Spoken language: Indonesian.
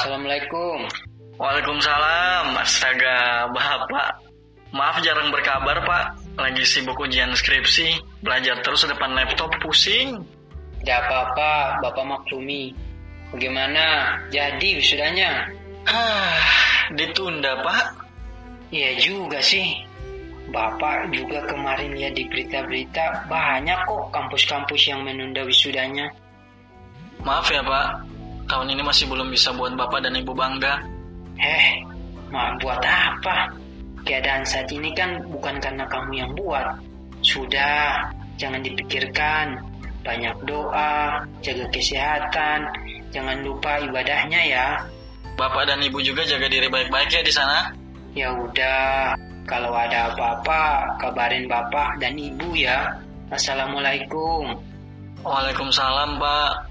Assalamualaikum. Waalaikumsalam, astaga, Bapak. Maaf jarang berkabar, Pak. Lagi sibuk ujian skripsi, belajar terus depan laptop, pusing. Gak apa-apa, Bapak maklumi. Bagaimana? Jadi wisudanya? Ah, ditunda, Pak. Iya juga sih. Bapak juga kemarin lihat di berita-berita banyak kok kampus-kampus yang menunda wisudanya. Maaf ya, Pak. Tahun ini masih belum bisa buat Bapak dan Ibu bangga. Eh, mau buat apa? Keadaan saat ini kan bukan karena kamu yang buat. Sudah, jangan dipikirkan. Banyak doa, jaga kesehatan, jangan lupa ibadahnya ya. Bapak dan Ibu juga jaga diri baik-baik ya di sana. Ya udah, kalau ada apa-apa kabarin Bapak dan Ibu ya. Assalamualaikum. Waalaikumsalam, Pak.